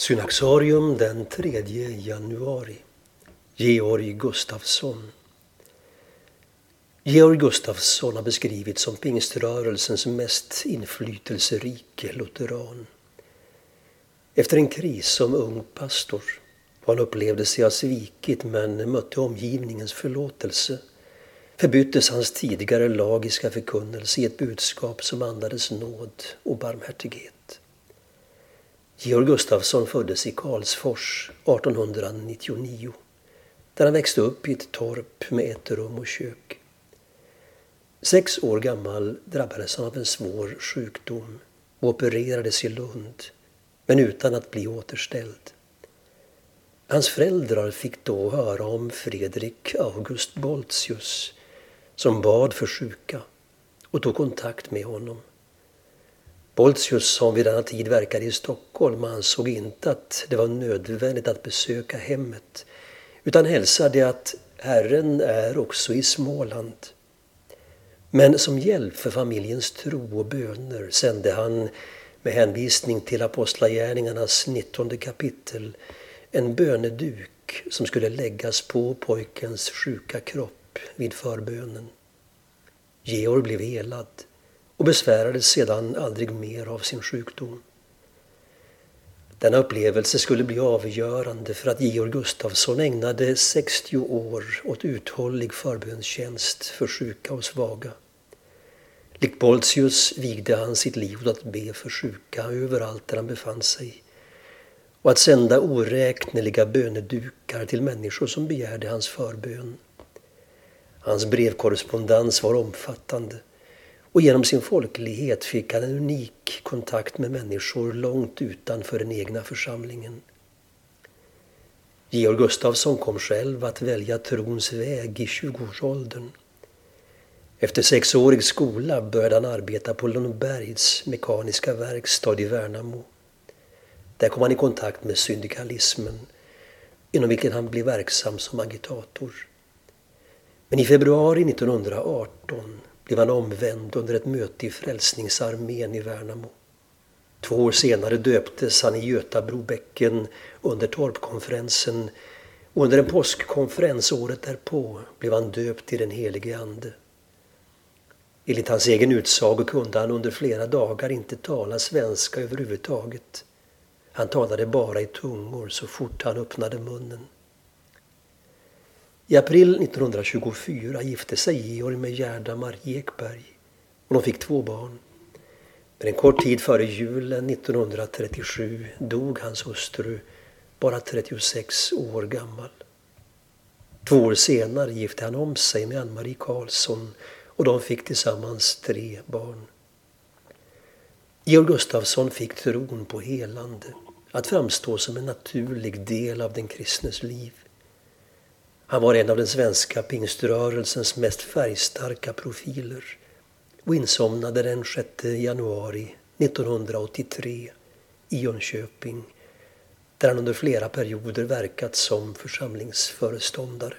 Synaxarium den 3 januari. Georg Gustafsson. Georg Gustafsson har beskrivits som pingströrelsens mest inflytelserike lutheran. Efter en kris som ung pastor han upplevde sig ha svikit men mötte omgivningens förlåtelse förbyttes hans tidigare lagiska förkunnelse i ett budskap som andades nåd och barmhärtighet. Georg Gustafsson föddes i Karlsfors 1899 där han växte upp i ett torp med ett rum och kök. Sex år gammal drabbades han av en svår sjukdom och opererades i Lund men utan att bli återställd. Hans föräldrar fick då höra om Fredrik August Boltius som bad för sjuka och tog kontakt med honom. Boltius som vid denna tid verkade i Stockholm ansåg inte att det var nödvändigt att besöka hemmet utan hälsade att Herren är också i Småland. Men som hjälp för familjens tro och böner sände han med hänvisning till Apostlagärningarnas 19 kapitel en böneduk som skulle läggas på pojkens sjuka kropp vid förbönen. Georg blev helad och besvärades sedan aldrig mer av sin sjukdom. Denna upplevelse skulle bli avgörande för att Georg Gustafsson ägnade 60 år åt uthållig förbönstjänst för sjuka och svaga. Likt Boltius vigde han sitt liv åt att be för sjuka överallt där han befann sig och att sända oräkneliga bönedukar till människor som begärde hans förbön. Hans brevkorrespondens var omfattande och genom sin folklighet fick han en unik kontakt med människor långt utanför den egna församlingen. Georg Gustafsson kom själv att välja trons väg i 20-årsåldern. Efter sexårig skola började han arbeta på Lundbergs mekaniska verkstad i Värnamo. Där kom han i kontakt med syndikalismen inom vilken han blev verksam som agitator. Men i februari 1918 blev han omvänd under ett möte i Frälsningsarmén i Värnamo. Två år senare döptes han i Götabrobäcken under torpkonferensen och under en påskkonferens året därpå blev han döpt i den helige Ande. Enligt hans egen utsago kunde han under flera dagar inte tala svenska överhuvudtaget. Han talade bara i tungor så fort han öppnade munnen. I april 1924 gifte sig Georg med Gerda Marie Ekberg och de fick två barn. Men en kort tid före julen 1937 dog hans hustru, bara 36 år gammal. Två år senare gifte han om sig med Ann-Marie Karlsson och de fick tillsammans tre barn. Georg Gustafsson fick tron på helande, att framstå som en naturlig del av den kristnes liv. Han var en av den svenska pingströrelsens mest färgstarka profiler och insomnade den 6 januari 1983 i Jönköping där han under flera perioder verkat som församlingsföreståndare.